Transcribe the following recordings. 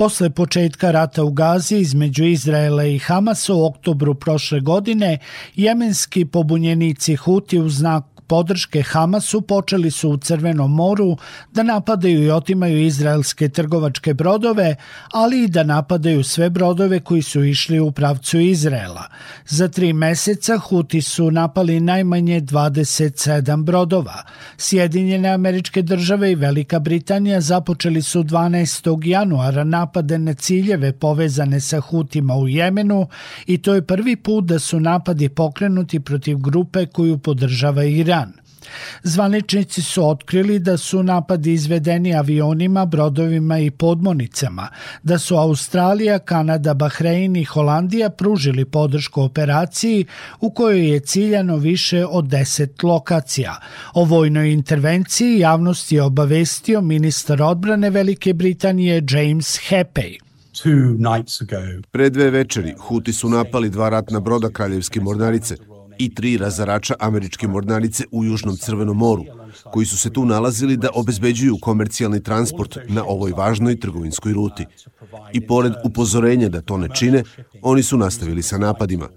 Posle početka rata u Gazi između Izraela i Hamasa u oktobru prošle godine, jemenski pobunjenici Huti u znak podrške Hamasu počeli su u Crvenom moru da napadaju i otimaju izraelske trgovačke brodove, ali i da napadaju sve brodove koji su išli u pravcu Izraela. Za tri meseca Huti su napali najmanje 27 brodova. Sjedinjene američke države i Velika Britanija započeli su 12. januara napade na ciljeve povezane sa Hutima u Jemenu i to je prvi put da su napadi pokrenuti protiv grupe koju podržava Iran. Zvaničnici su otkrili da su napadi izvedeni avionima, brodovima i podmonicama, da su Australija, Kanada, Bahrein i Holandija pružili podršku operaciji u kojoj je ciljano više od 10 lokacija. O vojnoj intervenciji javnost je obavestio ministar odbrane Velike Britanije James Heppey. Pre dve večeri Huti su napali dva ratna broda Kraljevske mornarice – i tri razarača američke mornarice u Južnom Crvenom moru, koji su se tu nalazili da obezbeđuju komercijalni transport na ovoj važnoj trgovinskoj ruti. I pored upozorenja da to ne čine, oni su nastavili sa napadima.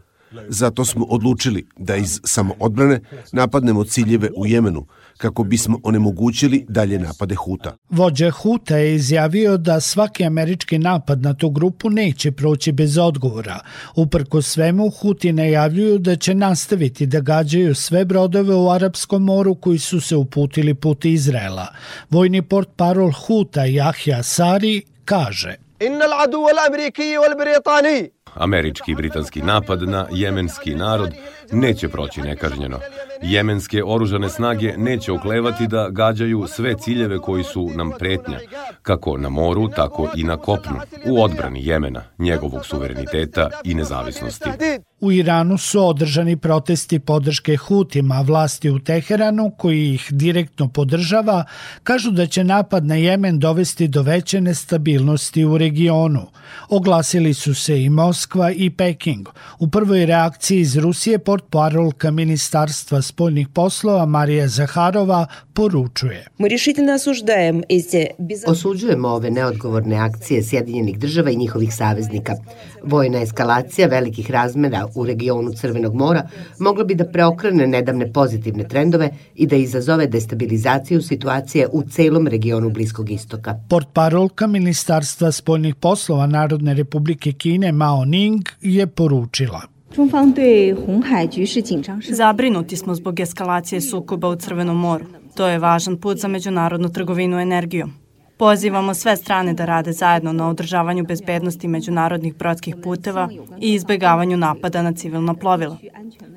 Zato smo odlučili da iz samoodbrane napadnemo ciljeve u Jemenu, kako bismo onemogućili dalje napade Huta. Vođe Huta je izjavio da svaki američki napad na tu grupu neće proći bez odgovora. Uprko svemu, Huti najavljuju da će nastaviti da gađaju sve brodove u Arapskom moru koji su se uputili put Izraela. Vojni port parol Huta Jahja Sari kaže... Inna al-adu al-amerikiji wal-britani Američki i britanski napad na jemenski narod neće proći nekažnjeno. Jemenske oružane snage neće oklevati da gađaju sve ciljeve koji su nam pretnja, kako na moru, tako i na kopnu, u odbrani Jemena, njegovog suvereniteta i nezavisnosti. U Iranu su održani protesti podrške Hutima, vlasti u Teheranu, koji ih direktno podržava, kažu da će napad na Jemen dovesti do veće nestabilnosti u regionu. Oglasili su se i Moskva i Peking. U prvoj reakciji iz Rusije port parolka Ministarstva spoljnih poslova Marija Zaharova poručuje. Osuđujemo ove neodgovorne akcije Sjedinjenih država i njihovih saveznika. Vojna eskalacija velikih razmera u regionu Crvenog mora mogla bi da preokrene nedavne pozitivne trendove i da izazove destabilizaciju situacije u celom regionu Bliskog istoka. Port parolka Ministarstva spoljnih poslova Narodne republike Kine Mao Ning je poručila. Zabrinuti smo zbog eskalacije sukoba u Crvenom moru. To je važan put za međunarodnu trgovinu energijom. Pozivamo sve strane da rade zajedno na održavanju bezbednosti međunarodnih brodskih puteva i izbegavanju napada na civilna plovila.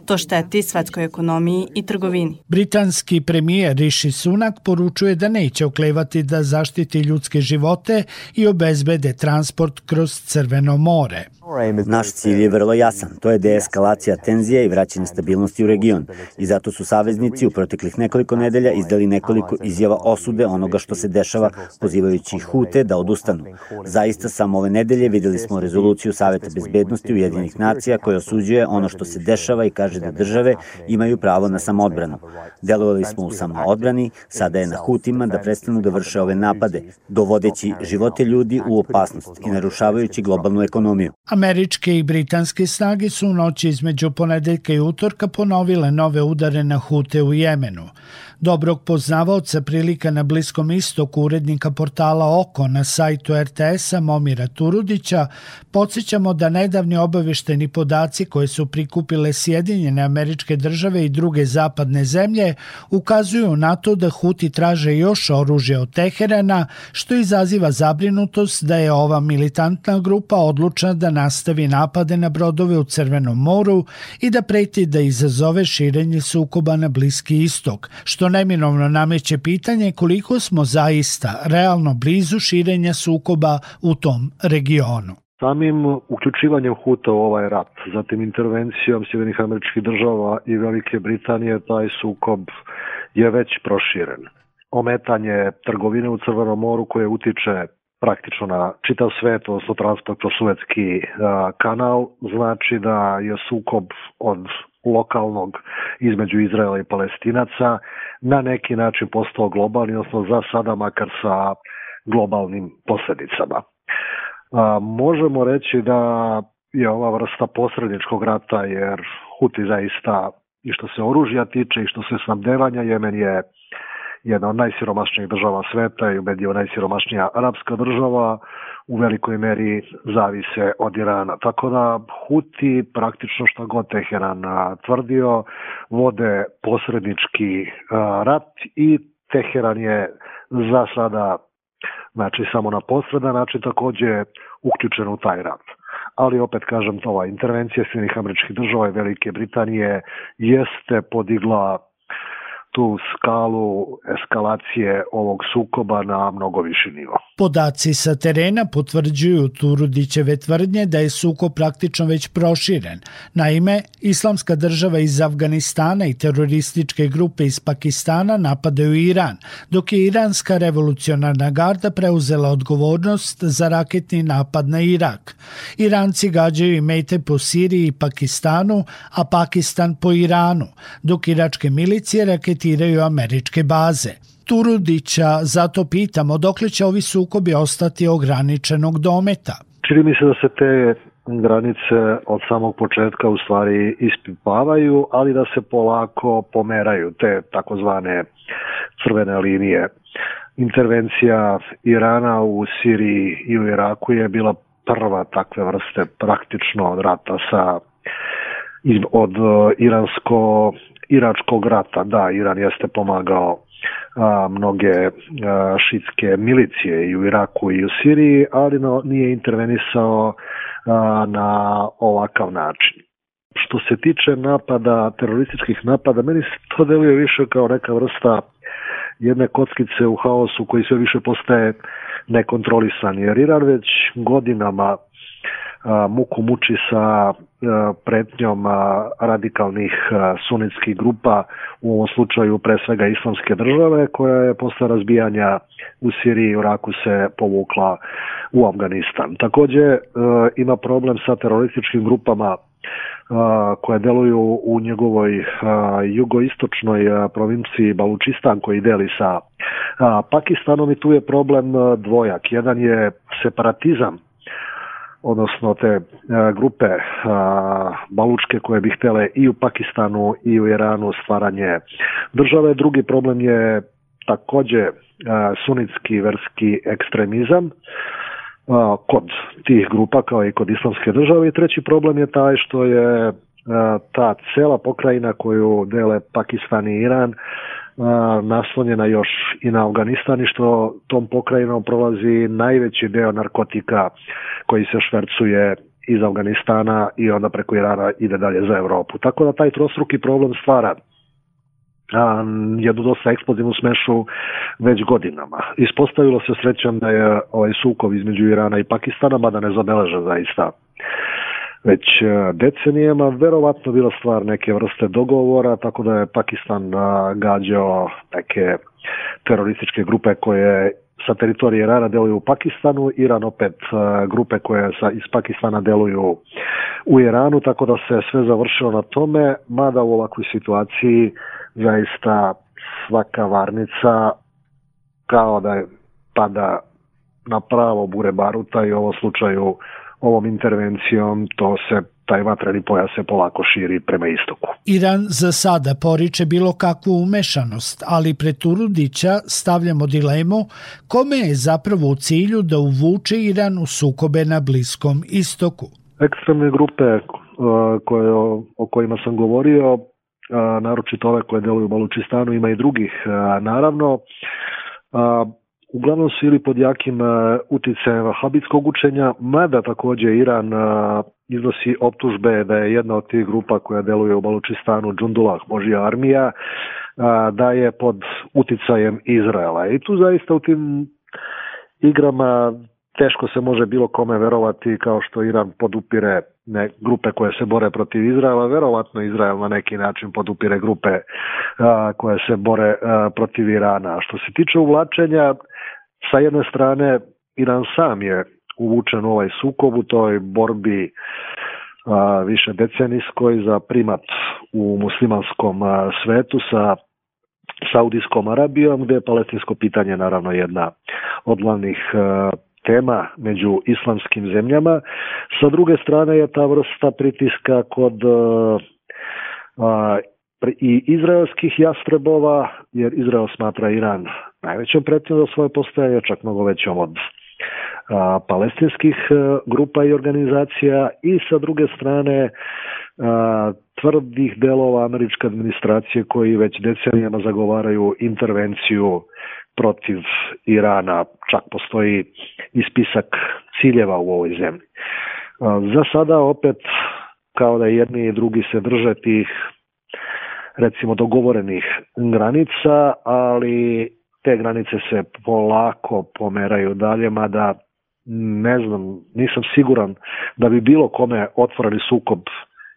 To šteti svetskoj ekonomiji i trgovini. Britanski premijer Rishi Sunak poručuje da neće oklevati da zaštiti ljudske živote i obezbede transport kroz Crveno more. Naš cilj je vrlo jasan, to je deeskalacija tenzija i vraćanje stabilnosti u region. I zato su saveznici u proteklih nekoliko nedelja izdali nekoliko izjava osude onoga što se dešava, pozivajući Hute da odustanu. Zaista samo ove nedelje videli smo rezoluciju Saveta bezbednosti Ujedinih nacija koja osuđuje ono što se dešava i kaže da države imaju pravo na samoodbranu. Delovali smo u samoodbrani, sada je na Hutima da prestanu da vrše ove napade, dovodeći živote ljudi u opasnost i narušavajući globalnu ekonomiju. Američke i britanske snage su u noći između ponedeljka i utorka ponovile nove udare na Hute u Jemenu. Dobrog poznavaoca prilika na Bliskom istoku urednika portala Oko na sajtu RTS-a Momira Turudića podsjećamo da nedavni obavešteni podaci koje su prikupile Sjedinjene američke države i druge zapadne zemlje ukazuju na to da Huti traže još oružje od Teherana, što izaziva zabrinutost da je ova militantna grupa odlučna da nastavi napade na brodove u Crvenom moru i da preti da izazove širenje sukoba na Bliski istok, što što neminovno nameće pitanje koliko smo zaista realno blizu širenja sukoba u tom regionu. Samim uključivanjem Huta u ovaj rat, zatim intervencijom Sjedinih američkih država i Velike Britanije, taj sukob je već proširen. Ometanje trgovine u Crvenom moru koje utiče praktično na čitav svet, odnosno transport kroz Suetski kanal, znači da je sukob od lokalnog između Izraela i Palestinaca na neki način postao globalni, odnosno za sada makar sa globalnim posledicama. A, možemo reći da je ova vrsta posredničkog rata jer Huti zaista i što se oružja tiče i što se snabdevanja Jemen je jedna od najsiromašnijih država sveta i ubedljivo najsiromašnija arapska država u velikoj meri zavise od Irana. Tako da Huti praktično šta god Teheran tvrdio vode posrednički rat i Teheran je za sada znači samo na posredan način takođe uključen u taj rat. Ali opet kažem, ova intervencija Sjednih američkih država i Velike Britanije jeste podigla tu skalu eskalacije ovog sukoba na mnogo viši nivo. Podaci sa terena potvrđuju Turudićeve tvrdnje da je sukob praktično već proširen. Naime, islamska država iz Afganistana i terorističke grupe iz Pakistana napadaju Iran, dok je iranska revolucionarna garda preuzela odgovornost za raketni napad na Irak. Iranci gađaju i mete po Siriji i Pakistanu, a Pakistan po Iranu, dok iračke milicije raketiraju američke baze. Turudića zato pitamo dokle će ovi sukobi ostati ograničenog dometa. Čini mi se da se te granice od samog početka u stvari ispipavaju, ali da se polako pomeraju te takozvane crvene linije. Intervencija Irana u Siriji i u Iraku je bila prva takve vrste praktično od rata sa od iransko iračkog rata. Da, Iran jeste pomagao a, mnoge a, šitske milicije i u Iraku i u Siriji, ali no, nije intervenisao a, na ovakav način. Što se tiče napada, terorističkih napada, meni se to deluje više kao neka vrsta jedne kockice u haosu koji sve više postaje nekontrolisan, jer Iran već godinama muku muči sa pretnjom radikalnih sunitskih grupa, u ovom slučaju pre svega islamske države, koja je posle razbijanja u Siriji i Iraku se povukla u Afganistan. Takođe ima problem sa terorističkim grupama koje deluju u njegovoj jugoistočnoj provinciji Balučistan koji deli sa Pakistanom i tu je problem dvojak. Jedan je separatizam odnosno te e, grupe balučke koje bi htele i u Pakistanu i u Iranu stvaranje države. Drugi problem je takođe sunitski verski ekstremizam kod tih grupa kao i kod islamske države i treći problem je taj što je ta cela pokrajina koju dele Pakistan i Iran naslonjena još i na Afganistan i što tom pokrajinom prolazi najveći deo narkotika koji se švercuje iz Afganistana i onda preko Irana ide dalje za Evropu. Tako da taj trostruki problem stvara a, jednu dosta eksplozivnu smešu već godinama. Ispostavilo se srećom da je ovaj sukov između Irana i Pakistana, mada ne zabeleža zaista već e, decenijama, verovatno bila stvar neke vrste dogovora, tako da je Pakistan gađao neke terorističke grupe koje sa teritorije Irana deluju u Pakistanu, Iran opet grupe koje sa, iz Pakistana deluju u Iranu, tako da se sve završilo na tome, mada u ovakvoj situaciji zaista svaka varnica kao da je pada na pravo bure baruta i u ovom slučaju ovom intervencijom to se taj vatreni pojas se polako širi prema istoku. Iran za sada poriče bilo kakvu umešanost, ali pred Turudića stavljamo dilemu kome je zapravo u cilju da uvuče Iran u sukobe na Bliskom istoku. Ekstremne grupe koje, o kojima sam govorio, naročito ove koje deluju u Balučistanu, ima i drugih naravno, uglavnom su ili pod jakim uh, uticajem vahabitskog učenja, mada takođe Iran uh, iznosi optužbe da je jedna od tih grupa koja deluje u Balučistanu, Džundulah, Božija armija, uh, da je pod uticajem Izraela. I tu zaista u tim igrama teško se može bilo kome verovati kao što Iran podupire ne, grupe koje se bore protiv Izraela, verovatno Izrael na neki način podupire grupe a, koje se bore a, protiv Irana. A što se tiče uvlačenja, sa jedne strane Iran sam je uvučen u ovaj sukob u toj borbi a, više decenijskoj za primat u muslimanskom a, svetu sa Saudijskom Arabijom, gde je palestinsko pitanje naravno jedna od glavnih tema među islamskim zemljama. Sa druge strane je ta vrsta pritiska kod a, i izraelskih jastrebova, jer Izrael smatra Iran najvećom pretnjom za svoje postojanje, čak mnogo većom od palestinskih a, grupa i organizacija i sa druge strane a, tvrdih delova američke administracije koji već decenijama zagovaraju intervenciju protiv Irana, čak postoji i spisak ciljeva u ovoj zemlji. Za sada opet kao da jedni i drugi se drže tih recimo dogovorenih granica, ali te granice se polako pomeraju dalje, mada ne znam, nisam siguran da bi bilo kome otvorili sukob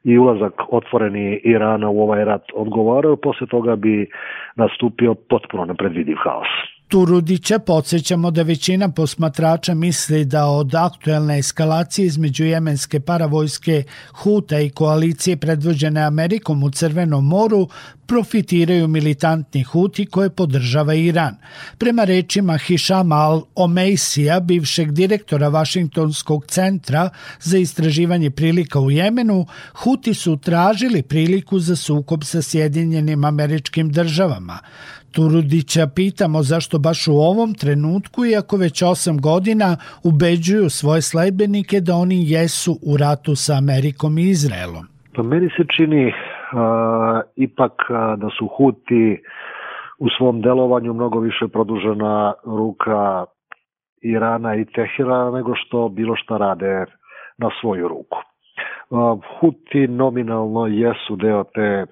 i ulazak otvoreni Irana u ovaj rat odgovarao, posle toga bi nastupio potpuno nepredvidiv haos. Turudića podsjećamo da većina posmatrača misli da od aktuelne eskalacije između jemenske paravojske Huta i koalicije predvođene Amerikom u Crvenom moru profitiraju militantni Huti koje podržava Iran. Prema rečima Hishama al-Omeisija, bivšeg direktora Vašingtonskog centra za istraživanje prilika u Jemenu, Huti su tražili priliku za sukob sa Sjedinjenim američkim državama. Turudića pitamo zašto baš u ovom trenutku, iako već 8 godina, ubeđuju svoje sledbenike da oni jesu u ratu sa Amerikom i Izraelom. Pa meni se čini a, ipak a, da su Huti u svom delovanju mnogo više produžena ruka Irana i Tehirana nego što bilo šta rade na svoju ruku. Huti nominalno jesu deo te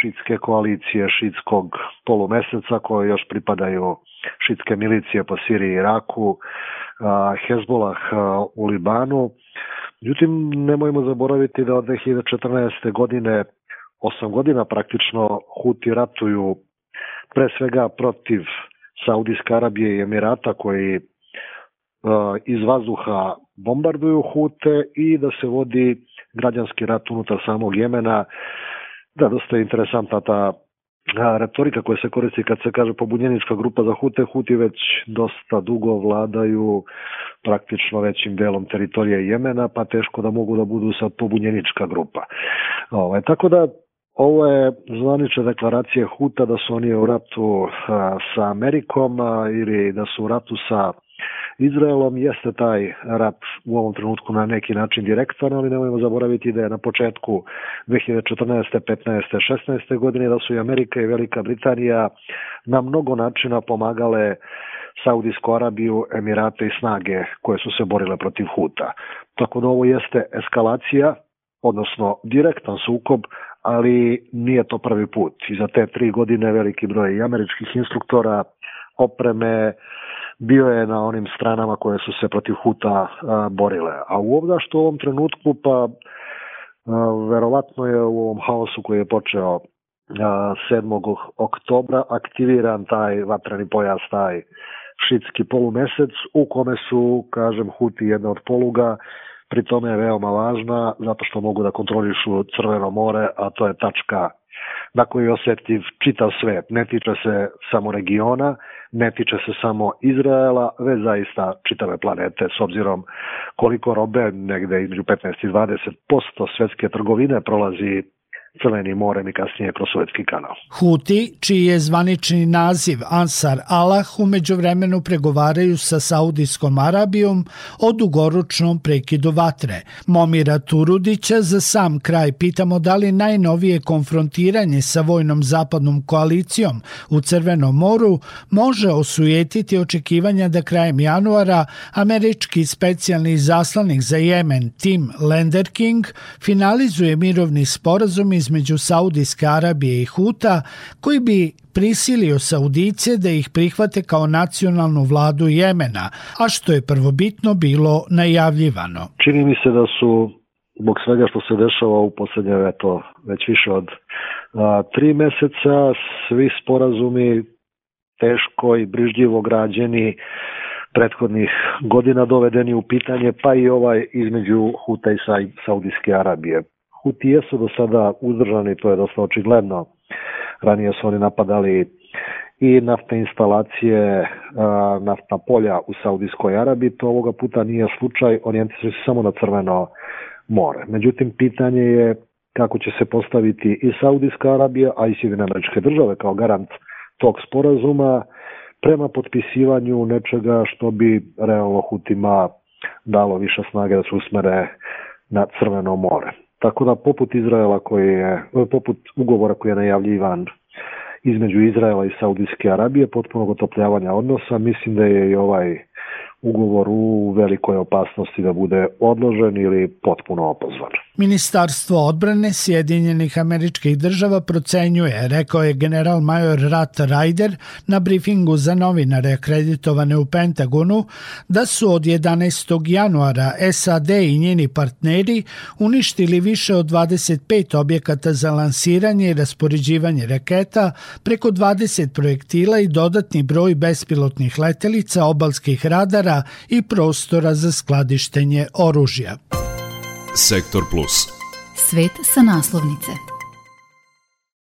šitske koalicije šitskog polumeseca koje još pripadaju šitske milicije po Siriji i Iraku, Hezbolah u Libanu. Međutim, nemojmo zaboraviti da od 2014. godine, 8 godina praktično, Huti ratuju pre svega protiv Saudijske Arabije i Emirata koji iz vazduha bombarduju Hute i da se vodi građanski rat unutar samog Jemena Da, dosta je interesantna ta retorika koja se koristi kad se kaže pobunjenička grupa za Hute. Huti već dosta dugo vladaju praktično većim delom teritorije Jemena, pa teško da mogu da budu sad pobunjenička grupa. Ovaj, tako da Ovo je zvanična deklaracija Huta da su oni u ratu a, sa Amerikom a, ili da su u ratu sa Izraelom jeste taj rat u ovom trenutku na neki način direktan, ali nemojmo zaboraviti da je na početku 2014. 15. 16. godine da su i Amerika i Velika Britanija na mnogo načina pomagale Saudijsku Arabiju, Emirate i snage koje su se borile protiv Huta. Tako da ovo jeste eskalacija, odnosno direktan sukob, ali nije to prvi put. I za te tri godine veliki broj i američkih instruktora, opreme, bio je na onim stranama koje su se protiv Huta borile. A u ovda što u ovom trenutku, pa verovatno je u ovom haosu koji je počeo a, 7. oktobra aktiviran taj vatreni pojas, taj šitski polumesec u kome su, kažem, Huti jedna od poluga, pri tome je veoma važna zato što mogu da kontrolišu Crveno more, a to je tačka na koji je osetljiv čitav svet. Ne tiče se samo regiona, ne tiče se samo Izraela, već zaista čitave planete, s obzirom koliko robe, negde između 15 i 20 posto svetske trgovine prolazi Crvenim morem i kasnije kroz Suetski kanal. Huti, čiji je zvanični naziv Ansar Allah, umeđu vremenu pregovaraju sa Saudijskom Arabijom o dugoročnom prekidu vatre. Momira Turudića za sam kraj pitamo da li najnovije konfrontiranje sa vojnom zapadnom koalicijom u Crvenom moru može osujetiti očekivanja da krajem januara američki specijalni zaslanik za Jemen Tim Lenderking finalizuje mirovni sporazum između Saudijske Arabije i Huta koji bi prisilio Saudice da ih prihvate kao nacionalnu vladu Jemena, a što je prvobitno bilo najavljivano. Čini mi se da su zbog svega što se dešava u poslednje eto, već više od a, tri meseca, svi sporazumi teško i brižljivo građeni prethodnih godina dovedeni u pitanje, pa i ovaj između Huta i Saudijske Arabije. Hutije su do sada uzdržani, to je dosta očigledno. Ranije su oni napadali i naftne instalacije, naftna polja u Saudijskoj Arabiji, to ovoga puta nije slučaj, orijentisuju se samo na Crveno more. Međutim, pitanje je kako će se postaviti i Saudijska Arabija, a i Sjedine američke države kao garant tog sporazuma prema potpisivanju nečega što bi realno Hutima dalo više snage da se usmere na Crveno more. Tako da poput Izraela koji je, poput ugovora koji je najavljivan između Izraela i Saudijske Arabije, potpunog otopljavanja odnosa, mislim da je i ovaj ugovor u velikoj opasnosti da bude odložen ili potpuno opozvan. Ministarstvo odbrane Sjedinjenih američkih država procenjuje, rekao je general major Rat Ryder na briefingu za novinare akreditovane u Pentagonu, da su od 11. januara SAD i njeni partneri uništili više od 25 objekata za lansiranje i raspoređivanje raketa, preko 20 projektila i dodatni broj bespilotnih letelica, obalskih radara i prostora za skladištenje oružja. Sektor Plus. Svet sa naslovnice.